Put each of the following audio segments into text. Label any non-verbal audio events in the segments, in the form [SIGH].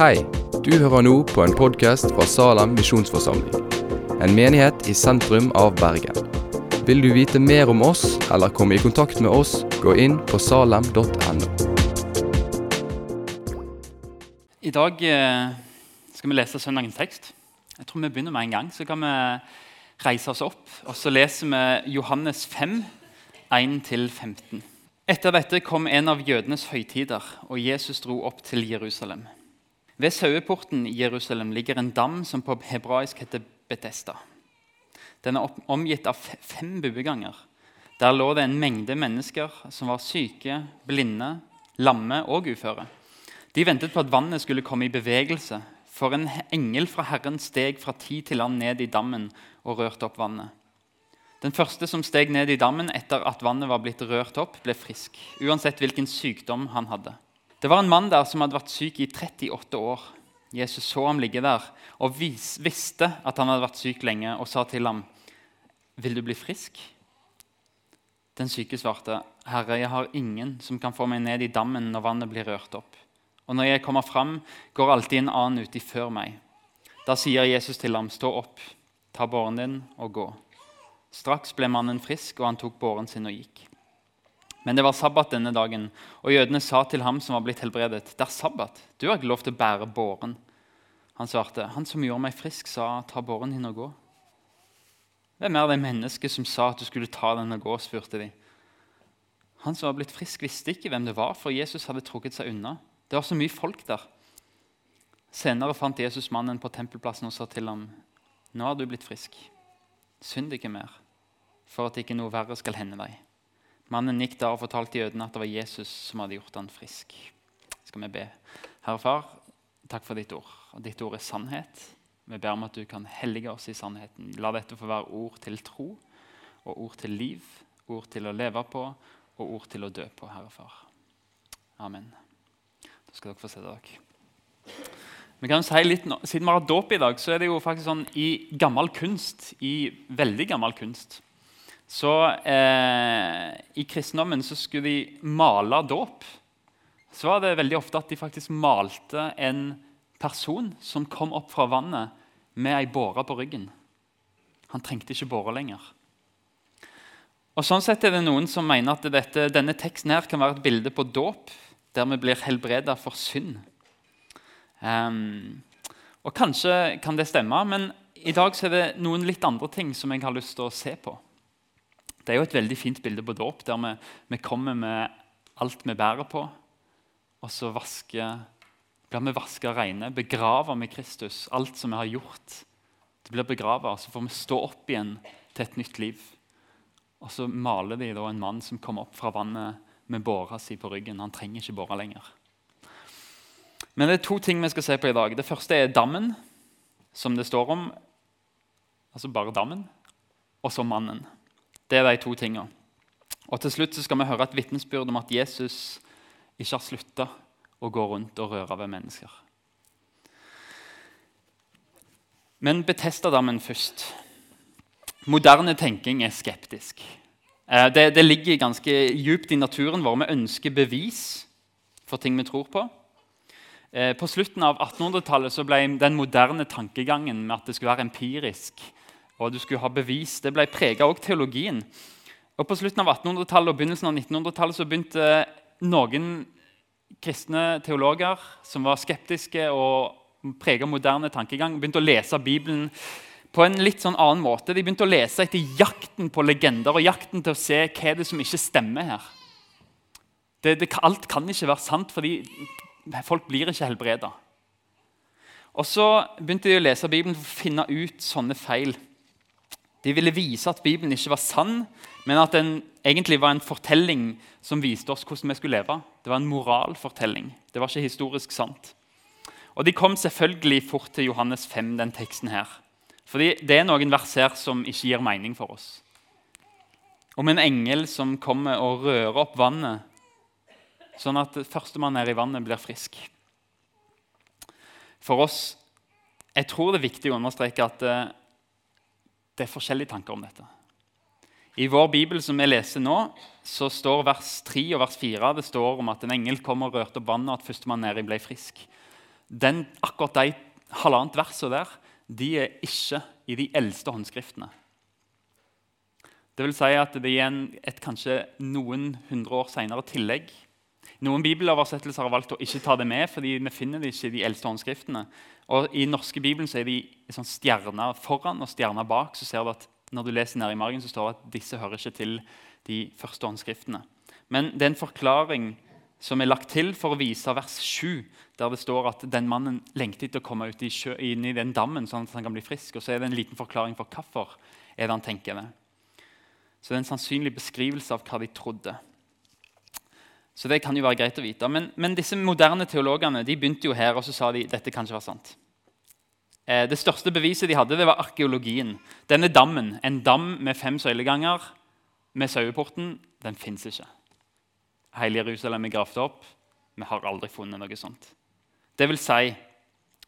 Hei, du hører nå på en podkast fra Salem misjonsforsamling. En menighet i sentrum av Bergen. Vil du vite mer om oss eller komme i kontakt med oss, gå inn på salem.no. I dag eh, skal vi lese søndagens tekst. Jeg tror vi begynner med en gang. Så kan vi reise oss opp, og så leser vi Johannes 5, 1-15. Etter dette kom en av jødenes høytider, og Jesus dro opp til Jerusalem. Ved saueporten i Jerusalem ligger en dam som på hebraisk heter Betesta. Den er omgitt av fem bueganger. Der lå det en mengde mennesker som var syke, blinde, lamme og uføre. De ventet på at vannet skulle komme i bevegelse, for en engel fra Herren steg fra tid til land ned i dammen og rørte opp vannet. Den første som steg ned i dammen etter at vannet var blitt rørt opp, ble frisk, uansett hvilken sykdom han hadde. Det var en mann der som hadde vært syk i 38 år. Jesus så ham ligge der og vis, visste at han hadde vært syk lenge, og sa til ham, 'Vil du bli frisk?' Den syke svarte, 'Herre, jeg har ingen som kan få meg ned i dammen når vannet blir rørt opp.' 'Og når jeg kommer fram, går alltid en annen uti før meg.' Da sier Jesus til ham, 'Stå opp, ta båren din og gå.' Straks ble mannen frisk, og han tok båren sin og gikk. Men det var sabbat denne dagen, og jødene sa til ham som var blitt helbredet, 'Det er sabbat. Du har ikke lov til å bære båren.' Han svarte, 'Han som gjorde meg frisk, sa, ta båren din og gå.' Hvem er det mennesket som sa at du skulle ta den og gå? spurte de. Han som var blitt frisk, visste ikke hvem det var, for Jesus hadde trukket seg unna. Det var så mye folk der. Senere fant Jesus mannen på tempelplassen og sa til ham, 'Nå har du blitt frisk.' Synd ikke mer, for at ikke noe verre skal hende deg. Mannen gikk der og fortalte jødene at det var Jesus som hadde gjort han frisk. Skal vi be. Herre Far, takk for ditt ord. Og ditt ord er sannhet. Vi ber om at du kan hellige oss i sannheten. La dette få være ord til tro og ord til liv, ord til å leve på og ord til å dø på, Herre Far. Amen. Da skal dere få se dere. Vi kan si litt, Siden vi har dåp i dag, så er det jo faktisk sånn i gammel kunst, i veldig gammel kunst så eh, I kristendommen så skulle de male dåp. Så var det veldig ofte at de faktisk malte en person som kom opp fra vannet med ei båre på ryggen. Han trengte ikke båre lenger. Og sånn sett er det Noen som mener at dette, denne teksten her kan være et bilde på dåp, der vi blir helbreda for synd. Um, og Kanskje kan det stemme, men i dag er det noen litt andre ting som jeg har lyst til å se på. Det er jo et veldig fint bilde på dåp, der vi, vi, kommer med alt vi bærer på. Og så vasker, blir vi vaska reine, begrava med Kristus. Alt som vi har gjort, det blir begrava. Så får vi stå opp igjen til et nytt liv. Og så maler de en mann som kommer opp fra vannet med båra si på ryggen. Han trenger ikke båra lenger. Men det er to ting vi skal se på i dag. Det første er dammen, som det står om. Altså bare dammen. Og så mannen. Det er de to tingene. Og til slutt skal vi høre et vitnesbyrd om at Jesus ikke har slutta å gå rundt og røre ved mennesker. Men Betestadammen først. Moderne tenking er skeptisk. Eh, det, det ligger ganske djupt i naturen vår. Vi ønsker bevis for ting vi tror på. Eh, på slutten av 1800-tallet ble den moderne tankegangen med at det skulle være empirisk og du skulle ha bevis, det ble prega av teologien. Og På slutten av 1800-tallet og begynnelsen av 1900-tallet så begynte noen kristne teologer som var skeptiske og prega moderne tankegang, begynte å lese Bibelen på en litt sånn annen måte. De begynte å lese etter jakten på legender og jakten til å se hva det som ikke stemmer her. Det, det, alt kan ikke være sant, fordi Folk blir ikke helbreda. Og Så begynte de å lese Bibelen for å finne ut sånne feil. De ville vise at Bibelen ikke var sann, men at den egentlig var en fortelling som viste oss hvordan vi skulle leve. Det var en moralfortelling. Det var ikke historisk sant. Og De kom selvfølgelig fort til Johannes 5, den teksten her. Fordi det er noen vers her som ikke gir mening for oss. Om en engel som kommer og rører opp vannet sånn at førstemann her i vannet blir frisk. For oss jeg tror det er viktig å understreke at det, er forskjellige tanker om dette. I vår bibel som vi leser nå, så står vers 3 og vers 4 det står om at en engel kom og rørte opp vannet, og at førstemann nedi ble frisk. den, akkurat de halvannet versene der de er ikke i de eldste håndskriftene. Det vil si at det er et kanskje noen hundre år senere tillegg. Noen bibeloversettelser har valgt å ikke ta det med, fordi vi finner det ikke i de eldste håndskriftene. Og I norske bibelen så er de sånn stjerner foran og stjerner bak. så ser du at Når du leser nær i margen, så står det at disse hører ikke til de første håndskriftene. Men det er en forklaring som er lagt til for å vise vers 7, der det står at den mannen lengter etter å komme ut i sjø, inn i den dammen sånn at han kan bli frisk. Og så er det en liten forklaring for hvorfor er det han tenker det. Så det er en sannsynlig beskrivelse av hva de trodde. Så det kan jo være greit å vite. Men, men disse moderne teologene de begynte jo her og så sa de dette kan ikke være sant. Eh, det største beviset de hadde, det var arkeologien. Denne dammen, En dam med fem søyleganger med saueporten, den fins ikke. Hele Jerusalem er gravd opp. Vi har aldri funnet noe sånt. Det vil si,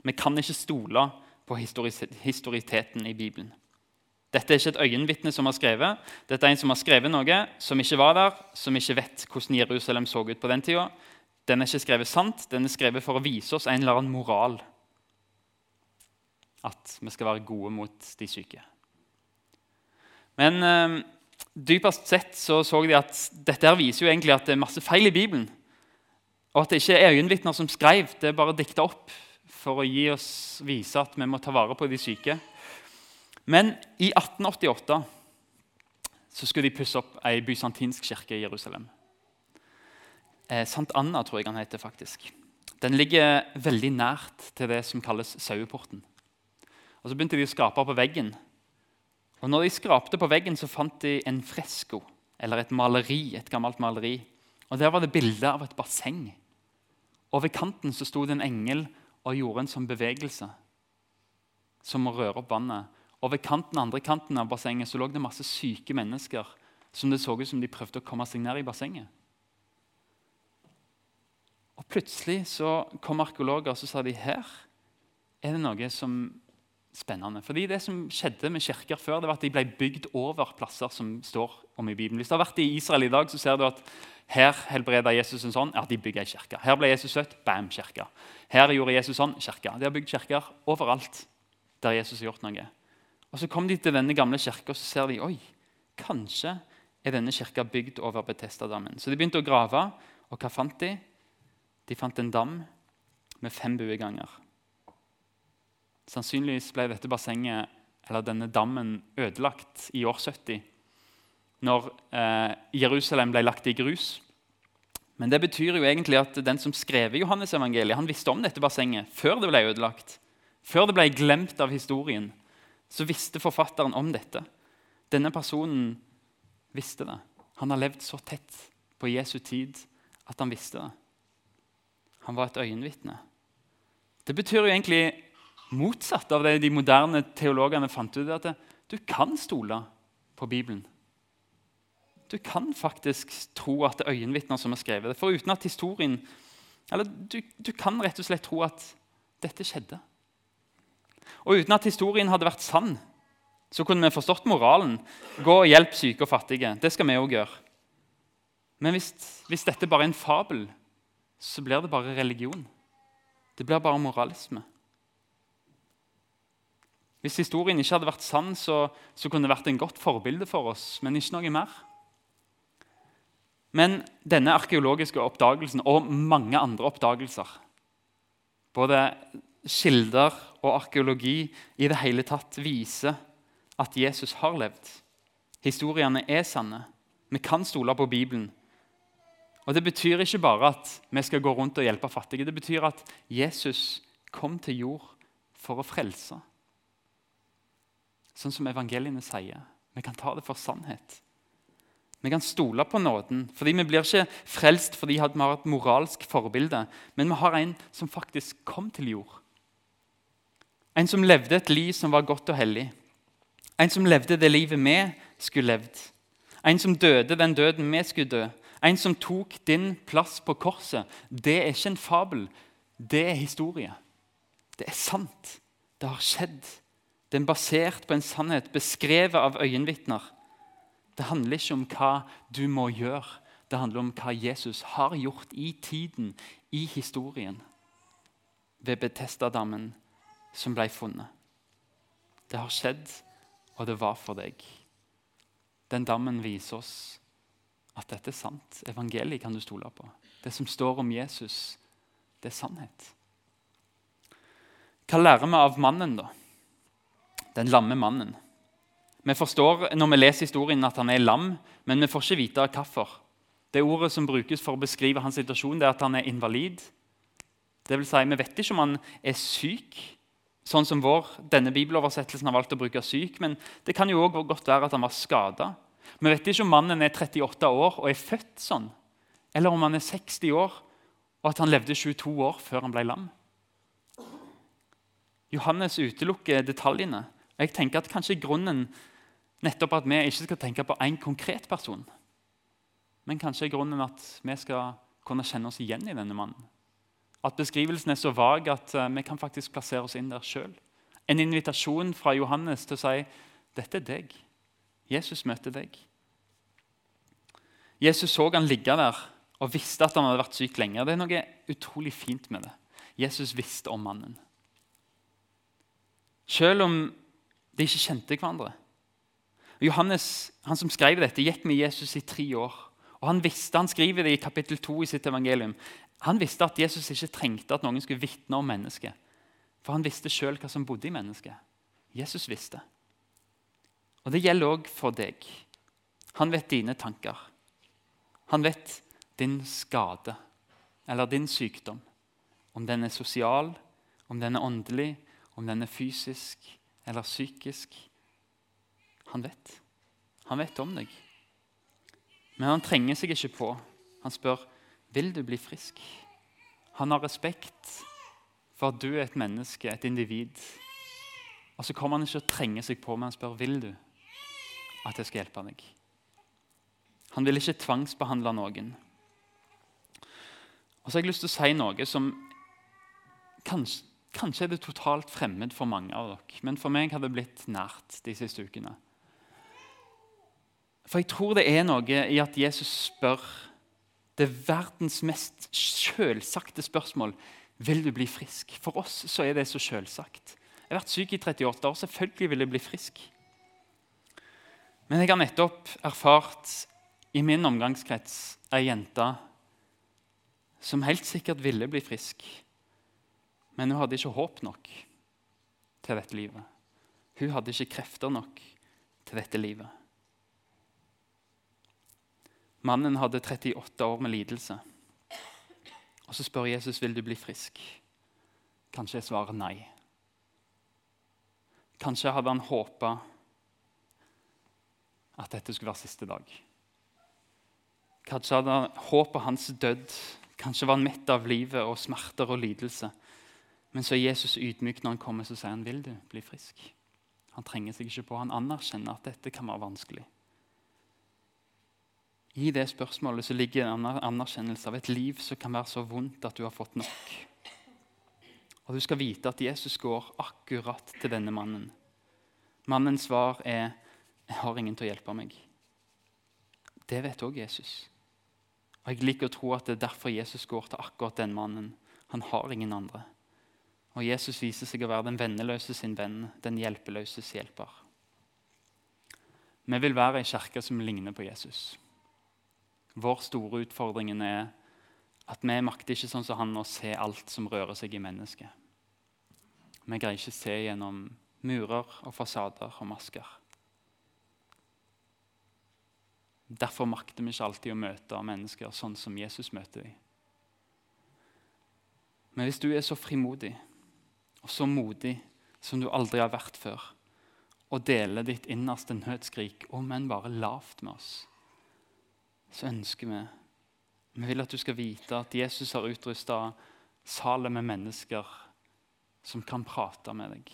vi kan ikke stole på historiteten i Bibelen. Dette er ikke et øyenvitne som har skrevet. Dette er en som har skrevet noe som ikke var der, som ikke vet hvordan Jerusalem så ut på den tida. Den er ikke skrevet sant, den er skrevet for å vise oss en eller annen moral. At vi skal være gode mot de syke. Men eh, dypest sett så, så de at dette her viser jo egentlig at det er masse feil i Bibelen. Og at det ikke er øyenvitner som skrev, det er bare dikta opp for å gi oss vise at vi må ta vare på de syke. Men i 1888 så skulle de pusse opp ei bysantinsk kirke i Jerusalem. Eh, Sant Anna tror jeg han heter. faktisk. Den ligger veldig nært til det som kalles saueporten. Og Så begynte de å skrape på veggen. Og når de skrapte på veggen, så fant de en fresko, eller et maleri, et gammelt maleri. Og Der var det bilde av et basseng. Og ved kanten så sto det en engel og gjorde en sånn bevegelse som å røre opp vannet. Og ved kanten, andre kanten av bassenget så lå det masse syke mennesker som det så ut som de prøvde å komme seg ned i bassenget. Og Plutselig så kom arkeologer og så sa de her er det noe som spennende. Fordi Det som skjedde med kirker før, det var at de ble bygd over plasser som står om i Bibelen. Hvis du har vært i Israel i dag, så ser du at her helbreda Jesus en sånn. Ja, de bygger ei kirke. Her ble Jesus søtt. Bam, kirke. Her gjorde Jesus sånn. kirke. De har bygd kirker overalt der Jesus har gjort noe. Og Så kom de til denne gamle kirka og så ser de, oi, kanskje er denne kirka bygd over Betestadammen. Så de begynte å grave, og hva fant de? De fant en dam med fem bueganger. Sannsynligvis ble dette bassenget, eller denne dammen ødelagt i år 70 når eh, Jerusalem ble lagt i grus. Men det betyr jo egentlig at den som skrev Johannes evangeliet, han visste om dette bassenget før det ble ødelagt. Før det ble glemt av historien, så visste forfatteren om dette. Denne personen visste det. Han har levd så tett på Jesu tid at han visste det. Han var et øyenvitne. Det betyr jo egentlig motsatt av det de moderne teologene fant ut. at Du kan stole på Bibelen. Du kan faktisk tro at det er øyenvitner som har skrevet det. For uten at historien Eller du, du kan rett og slett tro at dette skjedde. Og uten at historien hadde vært sann, så kunne vi forstått moralen. Gå og hjelp syke og fattige. Det skal vi òg gjøre. Men hvis, hvis, dette bare er en fabel, så blir det bare religion. Det blir bare moralisme. Hvis historien ikke hadde vært sann, så, så kunne det vært en godt forbilde for oss, men ikke noe mer. Men denne arkeologiske oppdagelsen og mange andre oppdagelser, både kilder og arkeologi i det hele tatt, viser at Jesus har levd. Historiene er sanne. Vi kan stole på Bibelen. Og Det betyr ikke bare at vi skal gå rundt og hjelpe fattige. Det betyr at Jesus kom til jord for å frelse. Sånn som evangeliene sier. Vi kan ta det for sannhet. Vi kan stole på nåden. fordi Vi blir ikke frelst fordi vi har et moralsk forbilde, men vi har en som faktisk kom til jord. En som levde et liv som var godt og hellig. En som levde det livet vi skulle levd. En som døde den døden vi skulle dø. En som tok din plass på korset. Det er ikke en fabel, det er historie. Det er sant. Det har skjedd. Det er basert på en sannhet beskrevet av øyenvitner. Det handler ikke om hva du må gjøre. Det handler om hva Jesus har gjort i tiden, i historien. ved Betestadammen som ble funnet. Det har skjedd, og det var for deg. Den dammen viser oss at dette er sant. Evangeliet kan du stole på. Det som står om Jesus, det er sannhet. Hva lærer vi av mannen, da? Den lamme mannen. Vi forstår når vi leser historien at han er lam, men vi får ikke vite hvorfor. Det ordet som brukes for å beskrive hans situasjon, det er at han er invalid. Det vil si, Vi vet ikke om han er syk, sånn som vår, denne bibeloversettelsen har valgt å bruke syk, men det kan jo også godt være at han var skada. Vi vet ikke om mannen er 38 år og er født sånn, eller om han er 60 år og at han levde 22 år før han ble lam. Johannes utelukker detaljene. Jeg tenker at kanskje grunnen nettopp at vi ikke skal tenke på én konkret person, men kanskje grunnen at vi skal kunne kjenne oss igjen i denne mannen. At beskrivelsen er så vag at uh, vi kan faktisk plassere oss inn der sjøl. En invitasjon fra Johannes til å si dette er deg. Jesus møter deg. Jesus så han ligge der og visste at han hadde vært syk lenge. Det er noe utrolig fint med det. Jesus visste om mannen. Selv om de ikke kjente hverandre. Johannes, han som skrev dette, gikk med Jesus i tre år. Og Han visste, han skriver det i kapittel 2 i sitt evangelium. Han visste at Jesus ikke trengte at noen skulle vitne om mennesket. For han visste sjøl hva som bodde i mennesket. Jesus visste. Og det gjelder òg for deg. Han vet dine tanker. Han vet din skade eller din sykdom. Om den er sosial, om den er åndelig, om den er fysisk eller psykisk. Han vet. Han vet om deg. Men han trenger seg ikke på. Han spør vil du bli frisk? Han har respekt for at du er et menneske, et individ. Og så kommer han ikke å trenge seg på, men han spør vil du at jeg skal hjelpe deg. Han vil ikke tvangsbehandle noen. Og så har jeg lyst til å si noe som kanskje, kanskje er det totalt fremmed for mange av dere, men for meg har det blitt nært de siste ukene. For jeg tror det er noe i at Jesus spør det er verdens mest selvsagte spørsmål. Vil du bli frisk? For oss så er det så selvsagt. Jeg har vært syk i 38 år. Selvfølgelig vil jeg bli frisk. Men jeg har nettopp erfart i min omgangskrets ei jente som helt sikkert ville bli frisk, men hun hadde ikke håp nok til dette livet. Hun hadde ikke krefter nok til dette livet. Mannen hadde 38 år med lidelse. Og Så spør Jesus vil du bli frisk. Kanskje jeg svarer nei. Kanskje hadde han håpa at dette skulle være siste dag. Kanskje hadde han håpet hans død. Kanskje var han mett av livet og smerter og lidelse. Men så er Jesus ydmyk når han kommer så sier han, vil du bli frisk. Han trenger seg ikke på. Han anerkjenner at dette kan være vanskelig. I det spørsmålet så ligger en anerkjennelse av et liv som kan være så vondt at du har fått nok. Og du skal vite at Jesus går akkurat til denne mannen. Mannens svar er 'Jeg har ingen til å hjelpe meg'. Det vet òg Jesus. Og Jeg liker å tro at det er derfor Jesus går til akkurat den mannen. Han har ingen andre. Og Jesus viser seg å være den venneløse sin venn, den hjelpeløses hjelper. Vi vil være ei kirke som ligner på Jesus. Vår store utfordring er at vi makter ikke sånn som han å se alt som rører seg i mennesket. Vi greier ikke se gjennom murer og fasader og masker. Derfor makter vi ikke alltid å møte mennesker sånn som Jesus møter dem. Men hvis du er så frimodig og så modig som du aldri har vært før, og deler ditt innerste nødskrik, om enn bare lavt med oss, så ønsker vi Vi vil at du skal vite at Jesus har utrusta salet med mennesker som kan prate med deg.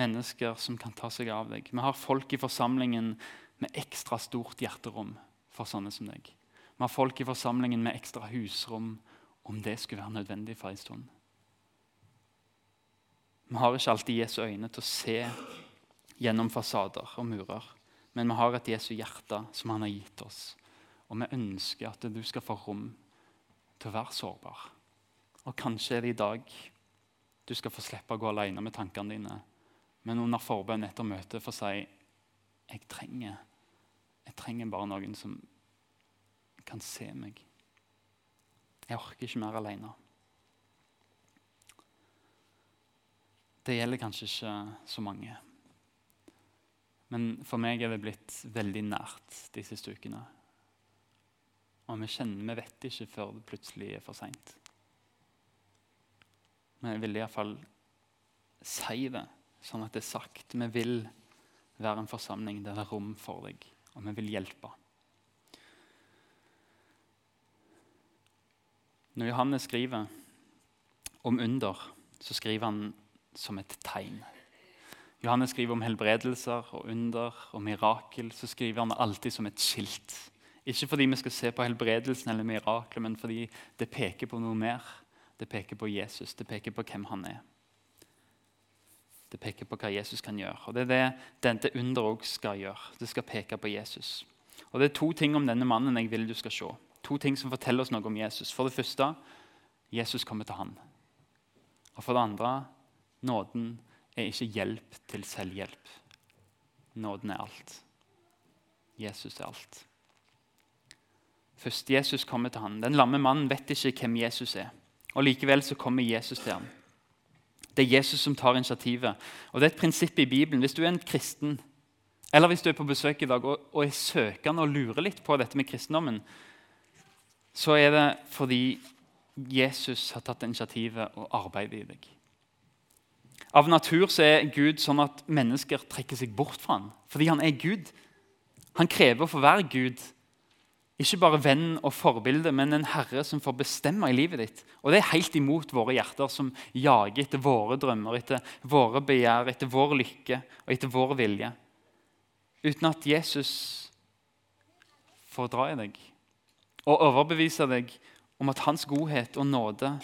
Mennesker som kan ta seg av deg. Vi har folk i forsamlingen med ekstra stort hjerterom for sånne som deg. Vi har folk i forsamlingen med ekstra husrom om det skulle være nødvendig for en stund. Vi har ikke alltid Jesu øyne til å se gjennom fasader og murer. Men vi har et Jesu hjerte som han har gitt oss. Og vi ønsker at du skal få rom til å være sårbar. Og kanskje er det i dag du skal få slippe å gå alene med tankene dine, men under forbønn etter møtet få si jeg trenger, jeg trenger bare noen som kan se meg. Jeg orker ikke mer alene. Det gjelder kanskje ikke så mange. Men for meg er det blitt veldig nært de siste ukene. Og vi kjenner, vi vet ikke før det plutselig er for seint. Men jeg vil iallfall si det, sånn at det er sagt. Vi vil være en forsamling der det er rom for deg, og vi vil hjelpe. Når Johannes skriver om under, så skriver han som et tegn. Johannes skriver om helbredelser og under og mirakel. Så skriver han alltid som et skilt. Ikke fordi vi skal se på helbredelsen eller miraklet, men fordi det peker på noe mer. Det peker på Jesus, det peker på hvem han er. Det peker på hva Jesus kan gjøre. Og Det er det dette under òg skal gjøre. Det skal peke på Jesus. Og Det er to ting om denne mannen jeg vil du skal se. To ting som forteller oss noe om Jesus. For det første Jesus kommer til han. Og for det andre nåden er ikke hjelp til selvhjelp. Nåden er alt. Jesus er alt. Først Jesus kommer til ham. Den lamme mannen vet ikke hvem Jesus er. Og Likevel så kommer Jesus til ham. Det er Jesus som tar initiativet. Og Det er et prinsipp i Bibelen. Hvis du er en kristen, eller hvis du er på besøk i dag og, og er søkende og lurer litt på dette med kristendommen, så er det fordi Jesus har tatt initiativet og arbeidet i deg. Av natur så er Gud sånn at mennesker trekker seg bort fra ham. Fordi han er Gud. Han krever å få være Gud. Ikke bare venn og forbilde, men en herre som får bestemme i livet ditt. Og Det er helt imot våre hjerter, som jager etter våre drømmer, etter våre begjær, etter vår lykke og etter vår vilje. Uten at Jesus får dra i deg og overbevise deg om at hans godhet og nåde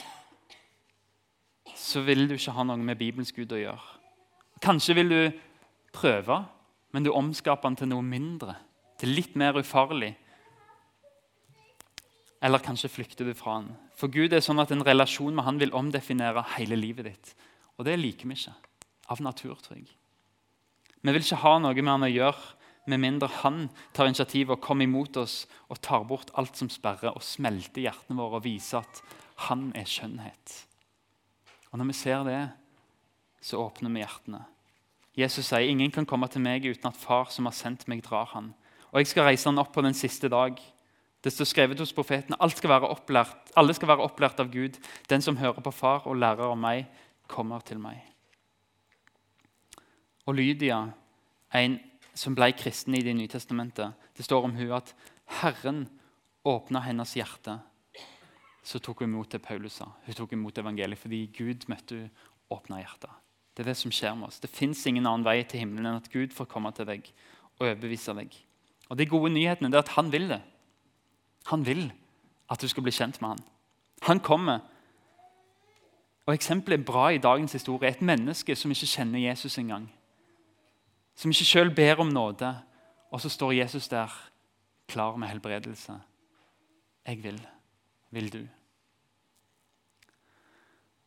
så vil du ikke ha noe med Bibelens Gud å gjøre. Kanskje vil du prøve, men du omskaper den til noe mindre, til litt mer ufarlig. Eller kanskje flykter du fra han. For Gud er sånn at en relasjon med han vil omdefinere hele livet ditt. Og det liker vi ikke. Av naturtrygg. Vi vil ikke ha noe med han å gjøre med mindre han tar initiativ og kommer imot oss og tar bort alt som sperrer, og smelter hjertene våre og viser at han er skjønnhet. Og Når vi ser det, så åpner vi hjertene. Jesus sier ingen kan komme til meg uten at far som har sendt meg, drar han. Og jeg skal reise han opp på den siste dag. Det står skrevet hos profetene skal opplært, alle skal være opplært av Gud. Den som hører på far og lærer av meg, kommer til meg. Og Lydia, en som ble kristen i Det nye testamentet, det står om hun at Herren åpna hennes hjerte så tok hun imot det Paulus sa. Hun tok imot evangeliet fordi Gud møtte hun åpna hjertet. Det er det som skjer med oss. Det fins ingen annen vei til himmelen enn at Gud får komme til deg og overbevise deg. Og De gode nyhetene er at han vil det. Han vil at du skal bli kjent med han. Han kommer. Og Eksempelet er bra i dagens historie. Et menneske som ikke kjenner Jesus engang. Som ikke sjøl ber om nåde. Og så står Jesus der klar med helbredelse. Jeg vil. Vil du?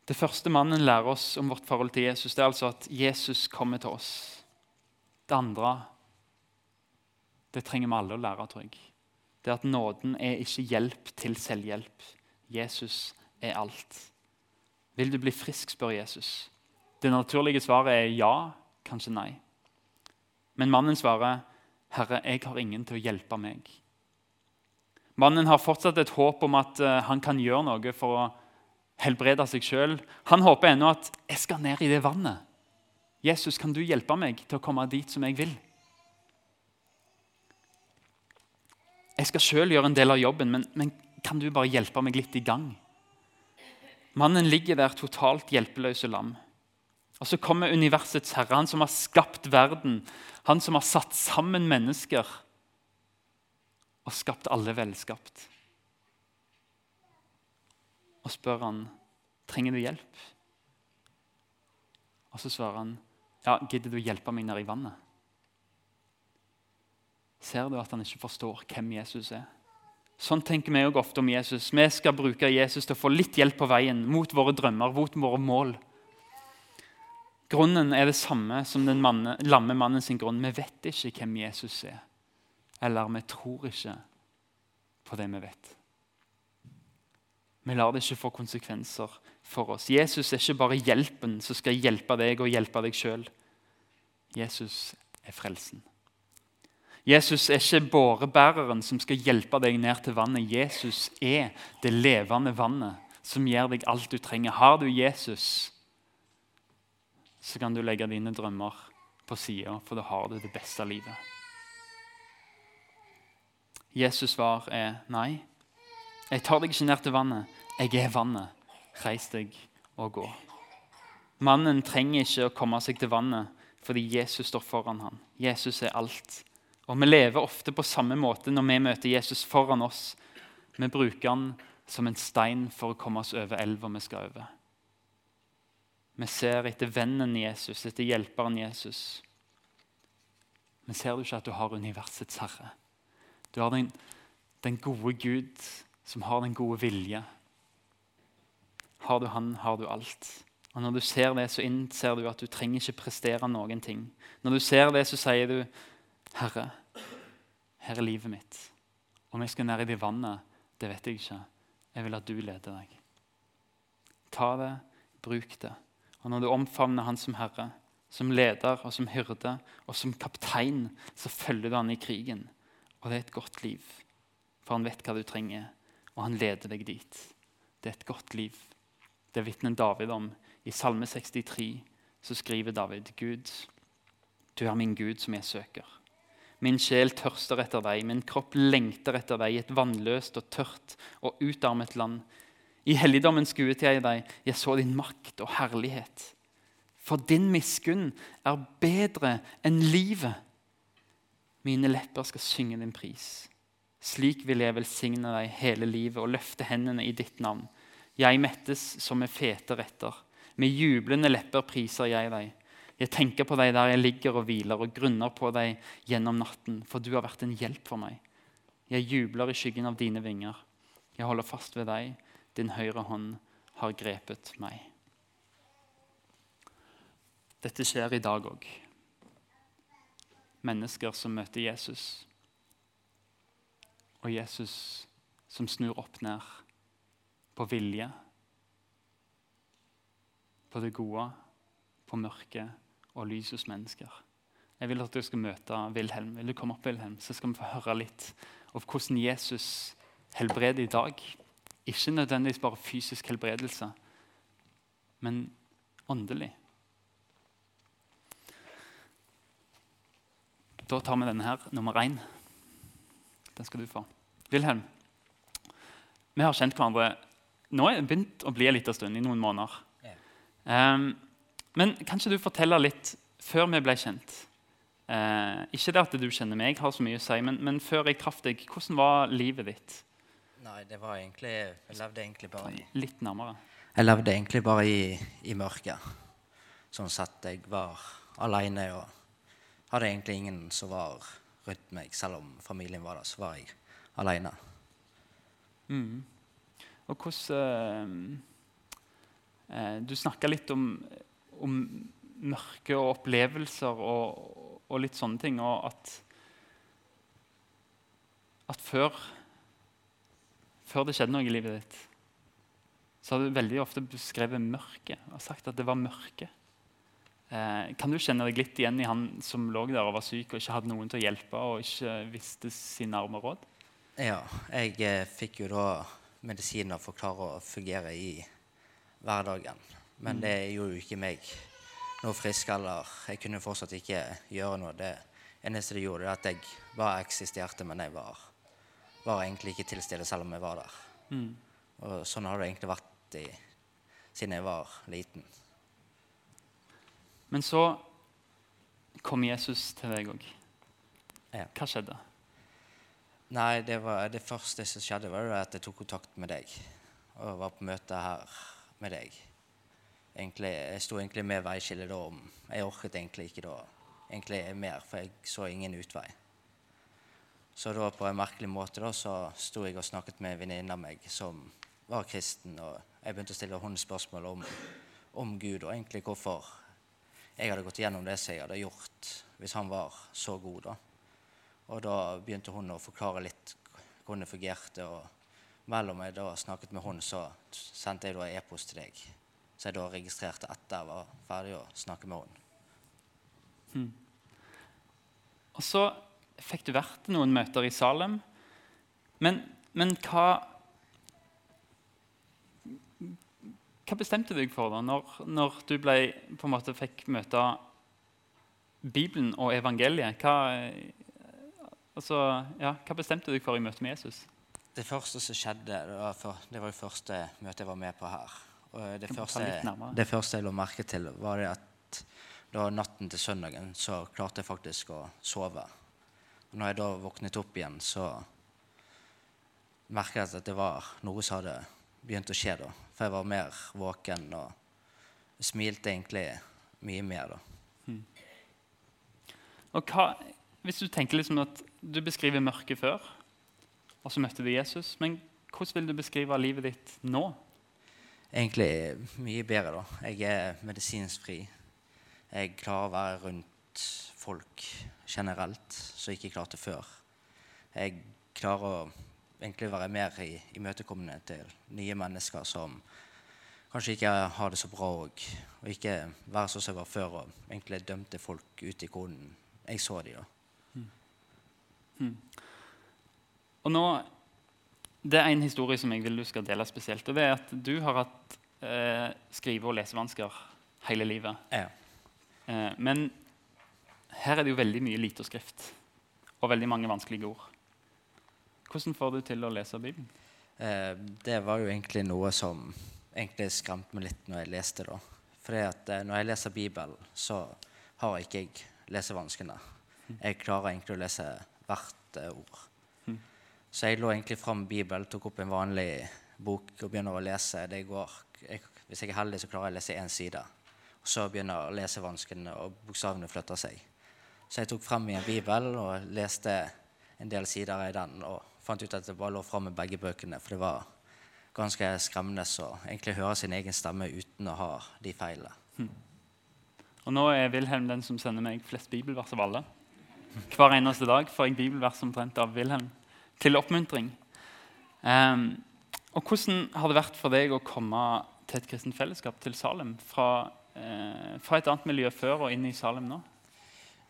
Det første mannen lærer oss om vårt forhold til Jesus, det er altså at Jesus kommer til oss. Det andre det trenger vi alle å lære, tror jeg. Det er at nåden er ikke hjelp til selvhjelp. Jesus er alt. Vil du bli frisk, spør Jesus. Det naturlige svaret er ja, kanskje nei. Men mannen svarer, 'Herre, jeg har ingen til å hjelpe meg.' Mannen har fortsatt et håp om at uh, han kan gjøre noe for å helbrede seg sjøl. Han håper ennå at 'jeg skal ned i det vannet'. Jesus, kan du hjelpe meg til å komme dit som jeg vil? Jeg skal sjøl gjøre en del av jobben, men, men kan du bare hjelpe meg litt i gang? Mannen ligger der totalt hjelpeløse lam. Og Så kommer universets herre, han som har skapt verden, han som har satt sammen mennesker og skapt alle velskapt. Og spør han trenger du hjelp. Og så svarer han ja, gidder du å hjelpe meg ned i vannet. Ser du at han ikke forstår hvem Jesus er? Sånn tenker vi også ofte om Jesus. Vi skal bruke Jesus til å få litt hjelp på veien mot våre drømmer, mot våre mål. Grunnen er det samme som den manne, lamme mannen sin grunn. Vi vet ikke hvem Jesus er. Eller vi tror ikke på det vi vet. Vi lar det ikke få konsekvenser for oss. Jesus er ikke bare hjelpen som skal hjelpe deg og hjelpe deg sjøl. Jesus er frelsen. Jesus er ikke bårebæreren som skal hjelpe deg ned til vannet. Jesus er det levende vannet som gir deg alt du trenger. Har du Jesus, så kan du legge dine drømmer på sida, for da har du det beste livet. Jesus' svar er nei. Jeg tar deg ikke ned til vannet. Jeg er vannet. Reis deg og gå. Mannen trenger ikke å komme seg til vannet fordi Jesus står foran ham. Jesus er alt. Og Vi lever ofte på samme måte når vi møter Jesus foran oss. Vi bruker han som en stein for å komme oss over elva vi skal over. Vi ser etter vennen Jesus, etter hjelperen Jesus. Men ser du ikke at du har universets herre? Du har den, den gode Gud som har den gode vilje. Har du han, har du alt. Og Når du ser det, så innser du at du trenger ikke prestere noen ting. Når du ser det, så sier du, 'Herre, her er livet mitt.' Om jeg skal ned i det vannet, det vet jeg ikke. Jeg vil at du leder deg. Ta det, bruk det. Og når du omfavner Han som Herre, som leder og som hyrde og som kaptein, så følger du Han i krigen. Og det er et godt liv, for Han vet hva du trenger, og Han leder deg dit. Det er et godt liv. Det vitner David om. I Salme 63 så skriver David Gud, du er min Gud som jeg søker. Min sjel tørster etter deg, min kropp lengter etter deg i et vannløst og tørt og utarmet land. I helligdommen skuet jeg deg, jeg så din makt og herlighet. For din miskunn er bedre enn livet. Mine lepper skal synge din pris. Slik vil jeg velsigne deg hele livet og løfte hendene i ditt navn. Jeg mettes som med fete retter. Med jublende lepper priser jeg deg. Jeg tenker på deg der jeg ligger og hviler, og grunner på deg gjennom natten, for du har vært en hjelp for meg. Jeg jubler i skyggen av dine vinger. Jeg holder fast ved deg. Din høyre hånd har grepet meg. Dette skjer i dag òg. Mennesker som møter Jesus. Og Jesus som snur opp ned på vilje, på det gode, på mørket og lys hos mennesker. Jeg vil at du skal møte Wilhelm. Vil du komme opp, Wilhelm? Så skal vi få høre litt om hvordan Jesus helbreder i dag. Ikke nødvendigvis bare fysisk helbredelse, men åndelig. Da tar vi denne her, nummer én. Den skal du få. Wilhelm, vi har kjent hverandre nå er det begynt å bli en liten stund, i noen måneder. Um, men kan ikke du fortelle litt før vi ble kjent? Uh, ikke det at du kjenner meg, har så mye å si, men, men, før jeg traff deg, hvordan var livet ditt? Nei, det var egentlig Jeg levde egentlig bare i Litt nærmere. Jeg levde egentlig bare i, i mørket. Sånn sett jeg var aleine og hadde egentlig ingen som var rundt meg. Selv om familien var der, så var jeg aleine. Mm. Og hvordan eh, eh, Du snakka litt om, om, mørke og opplevelser og, og, litt sånne ting. Og at, at før, før det skjedde noe i livet ditt, så har du veldig ofte beskrevet mørket og sagt at det var mørke. Eh, kan du kjenne deg litt igjen i han som lå der og var syk og ikke hadde noen til å hjelpe og ikke visste sine arme råd? Ja, jeg eh, fikk jo da medisiner for å klare å fungere i hverdagen. Men mm. det gjorde jo ikke meg noe frisk. eller Jeg kunne fortsatt ikke gjøre noe. Det eneste det gjorde, var at jeg bare eksisterte, men jeg var, var egentlig ikke til stede selv om jeg var der. Mm. Og sånn har det egentlig vært i, siden jeg var liten. Men så kom Jesus til deg òg. Hva skjedde? Nei, det, var, det, første som skjedde, var at jeg tok kontakt med deg. Og var på møte her med deg. Egentlig, jeg sto egentlig med veiskillet da om Jeg orket egentlig ikke da egentlig mer, for jeg så ingen utvei. Så da på en merkelig måte da, så sto jeg og snakket med en venninne av meg som var kristen, og jeg begynte å stille henne spørsmål om, om Gud, og egentlig hvorfor jeg hadde gått gjennom det som jeg hadde gjort, hvis han var så god. da. Og da begynte hun å forklare litt hvordan det fungerte. og mellom jeg da snakket med hun, så sendte jeg da e-post til deg. Så jeg da registrerte etter jeg var ferdig å snakke med hun. Og så fikk du vært noen møter i Salem. Men, men hva Hva bestemte du deg for da, når, når du ble, på en måte fikk møte Bibelen og evangeliet? Hva, altså, ja, hva bestemte du deg for i møte med Jesus? Det første som skjedde, det var, for, det var det første møtet jeg var med på her. Det, første, det første jeg lå merke til, var det at da natten til søndagen så klarte jeg faktisk å sove. Og når jeg da våknet opp igjen, så merket jeg at det var noe som hadde begynt å skje da. For jeg var mer våken og smilte egentlig mye mer da. Og hva, hvis du tenker liksom at du beskriver mørket før, og så møtte du Jesus, men hvordan vil du beskrive livet ditt nå? Egentlig mye bedre, da. Jeg er medisinsk fri. Jeg klarer å være rundt folk generelt som jeg ikke klarte før. Jeg klarer å egentlig være mer i imøtekommende til nye mennesker som kanskje ikke har det så bra òg. og ikke være sånn som jeg var før og egentlig dømte folk ut i koden. jeg så de da. Og nå, Det er en historie som jeg vil du skal dele spesielt. og det er at Du har hatt eh, skrive- og lesevansker hele livet. Ja. Eh, men her er det jo veldig mye lite skrift og veldig mange vanskelige ord. Hvordan får du til å lese Bibelen? Eh, det var jo egentlig noe som egentlig skremte meg litt når jeg leste da. Fordi at eh, når jeg leser Bibelen, så har ikke jeg lesevanskene. Jeg klarer egentlig å lese hvert eh, ord. Så jeg lå egentlig fram Bibelen, tok opp en vanlig bok og begynner å lese. Det går, jeg, hvis jeg er heldig, så klarer jeg å lese én side. Og så begynner lesevanskene og bokstavene flytter seg. Så jeg tok frem i en bibel og leste en del sider i den. Og fant ut at det bare lå fram med begge bøkene, for det var ganske skremmende å egentlig høre sin egen stemme uten å ha de feilene. Og Nå er Wilhelm den som sender meg flest bibelvers av alle. Hver eneste dag får jeg bibelvers omtrent av Wilhelm til oppmuntring. Um, og Hvordan har det vært for deg å komme til et kristent fellesskap, til Salem, fra, eh, fra et annet miljø før og inn i Salem nå?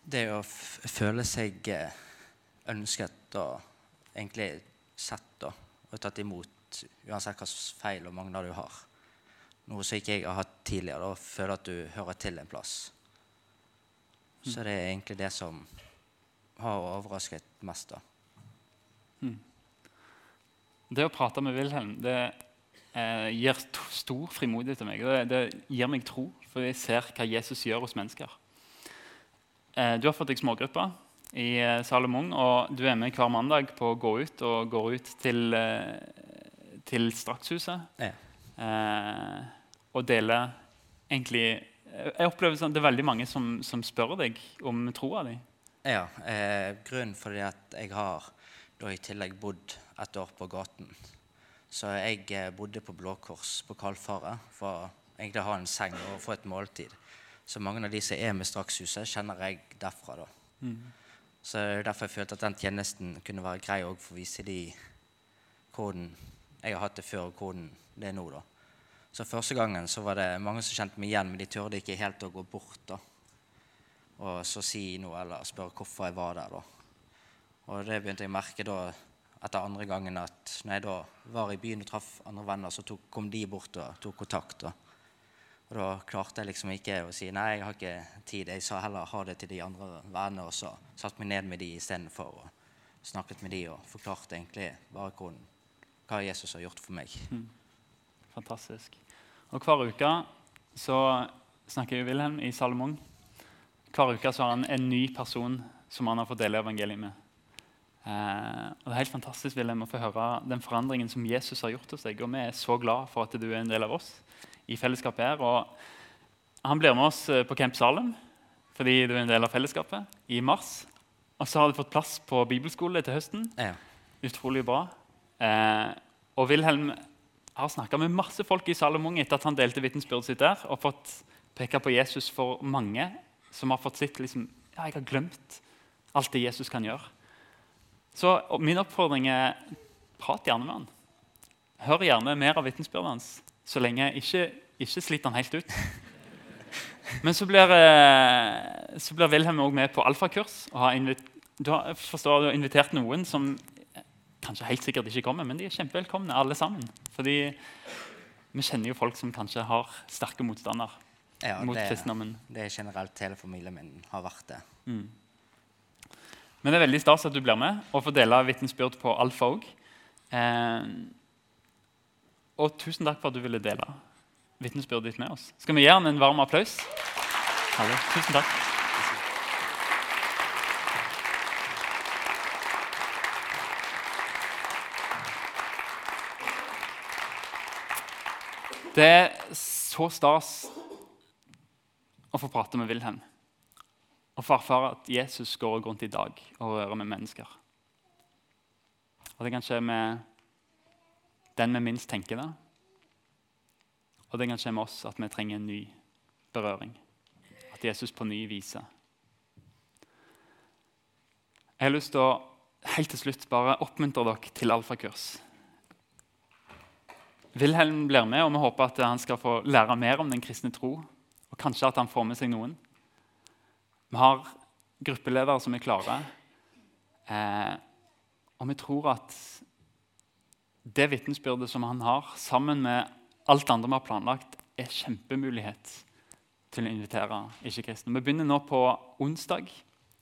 Det å føle seg eh, ønsket og egentlig sett da, og tatt imot, uansett hva slags feil og mangler du har. Noe som ikke jeg har hatt tidligere. Da føler at du hører til en plass. Så det er egentlig det som har overrasket mest. da. Det å prate med Wilhelm det eh, gir stor frimodighet til meg. Det, det gir meg tro, for jeg ser hva Jesus gjør hos mennesker. Eh, du har fått deg smågruppe i eh, Salomon, og du er med hver mandag på å gå ut og går ut til, eh, til Strakshuset Ja. eh, og deler egentlig Jeg opplever sånn, det er veldig mange som, som spør deg om troa di. Ja, eh, grunnen det at jeg har da i tillegg bodd et år på gaten. Så jeg eh, bodde på Blå Kors på Kalfaret for egentlig å ha en seng og få et måltid. Så mange av de som er med Strakshuset, kjenner jeg derfra. da. Så det er derfor jeg følte at den tjenesten kunne være grei òg for å vise de hvordan jeg har hatt det før, og hvordan det er nå. da. Så første gangen så var det mange som kjente meg igjen, men de turde ikke helt å gå bort. da og så si noe eller spørre hvorfor jeg var der. da. Og det begynte jeg å merke da etter andre gangen at når jeg da var i byen og traff andre venner, så tok, kom de bort og tok kontakt. da. Og da klarte jeg liksom ikke å si nei, jeg har ikke tid. Jeg sa heller ha det til de andre vennene, og så satte meg ned med de istedenfor og snakket med de og forklarte egentlig bare hvordan, hva Jesus har gjort for meg. Fantastisk. Og hver uke så snakker Wilhelm i Salomon. Hver uke så har han en ny person som han har fått dele evangeliet med. Eh, og Det er helt fantastisk Wilhelm, å få høre den forandringen som Jesus har gjort hos deg. Og vi er så glad for at du er en del av oss i fellesskapet her. Og han blir med oss eh, på Camp Salem fordi du er en del av fellesskapet i mars. Og så har du fått plass på bibelskole til høsten. Ja. Utrolig bra. Eh, og Wilhelm har snakka med masse folk i Salomon etter at han delte vitensbyrdet sitt der, og fått peke på Jesus for mange som har fått sitt liksom, ja, jeg har glemt alt det Jesus kan gjøre. Så min oppfordring er prat gjerne med han. Hør gjerne mer av vitensbyrdet hans, så lenge ikke, ikke sliter han helt ut. [LAUGHS] Men så blir, eh, så blir Wilhelm også med på alfakurs. og har invit du har, forstår, du har invitert noen som kanskje helt sikkert ikke kommer, men de er kjempevelkomne alle sammen. Fordi vi kjenner jo folk som kanskje har sterke motstander ja mot det, kristendommen. det er generelt hele familien min har vært det. Men det er veldig stas at du blir med og får dele vitnesbyrd på Alfa òg. Eh, og tusen takk for at du ville dele vitnesbyrdet ditt med oss. Skal vi gi han en varm applaus? Herlig. Tusen takk. Det er så stas å få prate med Wilhelm og få erfare at Jesus går rundt i dag og rører med mennesker. Og Det kan skje med den vi minst tenker det. Og det kan skje med oss at vi trenger en ny berøring. At Jesus på ny viser. Jeg har lyst til å helt til slutt bare oppmuntre dere til alfakurs. Wilhelm blir med, og vi håper at han skal få lære mer om den kristne tro. Og kanskje at han får med seg noen. Vi har gruppeledere som er klare. Eh, og vi tror at det vitnesbyrdet som han har, sammen med alt andre vi har planlagt, er kjempemulighet til å invitere ikke-kristne. Vi begynner nå på onsdag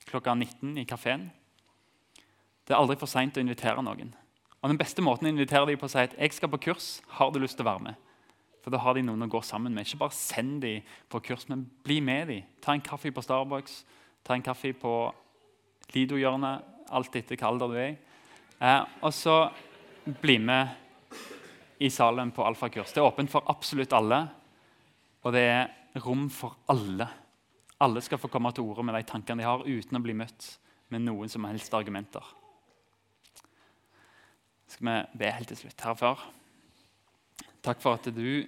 klokka 19 i kafeen. Det er aldri for seint å invitere noen. Og Den beste måten å invitere dem på å si at jeg skal på kurs, har du lyst til å være med? For Da har de noen å gå sammen med. Ikke bare send dem på kurs, men bli med dem. Ta en kaffe på Starbucks, ta en kaffe på Lido-hjørnet, alt etter hva alder du er i. Eh, og så bli med i salen på alfakurs. Det er åpent for absolutt alle, og det er rom for alle. Alle skal få komme til orde med de tankene de har, uten å bli møtt med noen som helst argumenter. Skal vi be helt til slutt. her før. takk for at du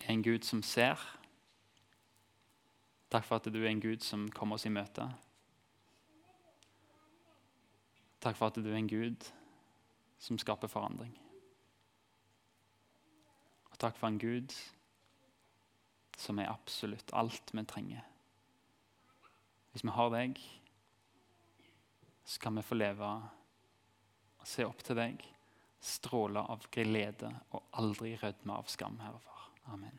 er en Gud som ser. Takk for at du er en Gud som kommer oss i møte. Takk for at du er en Gud som skaper forandring. Og takk for en Gud som er absolutt alt vi trenger. Hvis vi har deg, så kan vi få leve og se opp til deg, stråle av glede og aldri rødme av skam, Herre. Amen.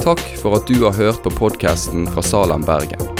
Takk for at du har hørt på podkasten fra Salem, Bergen.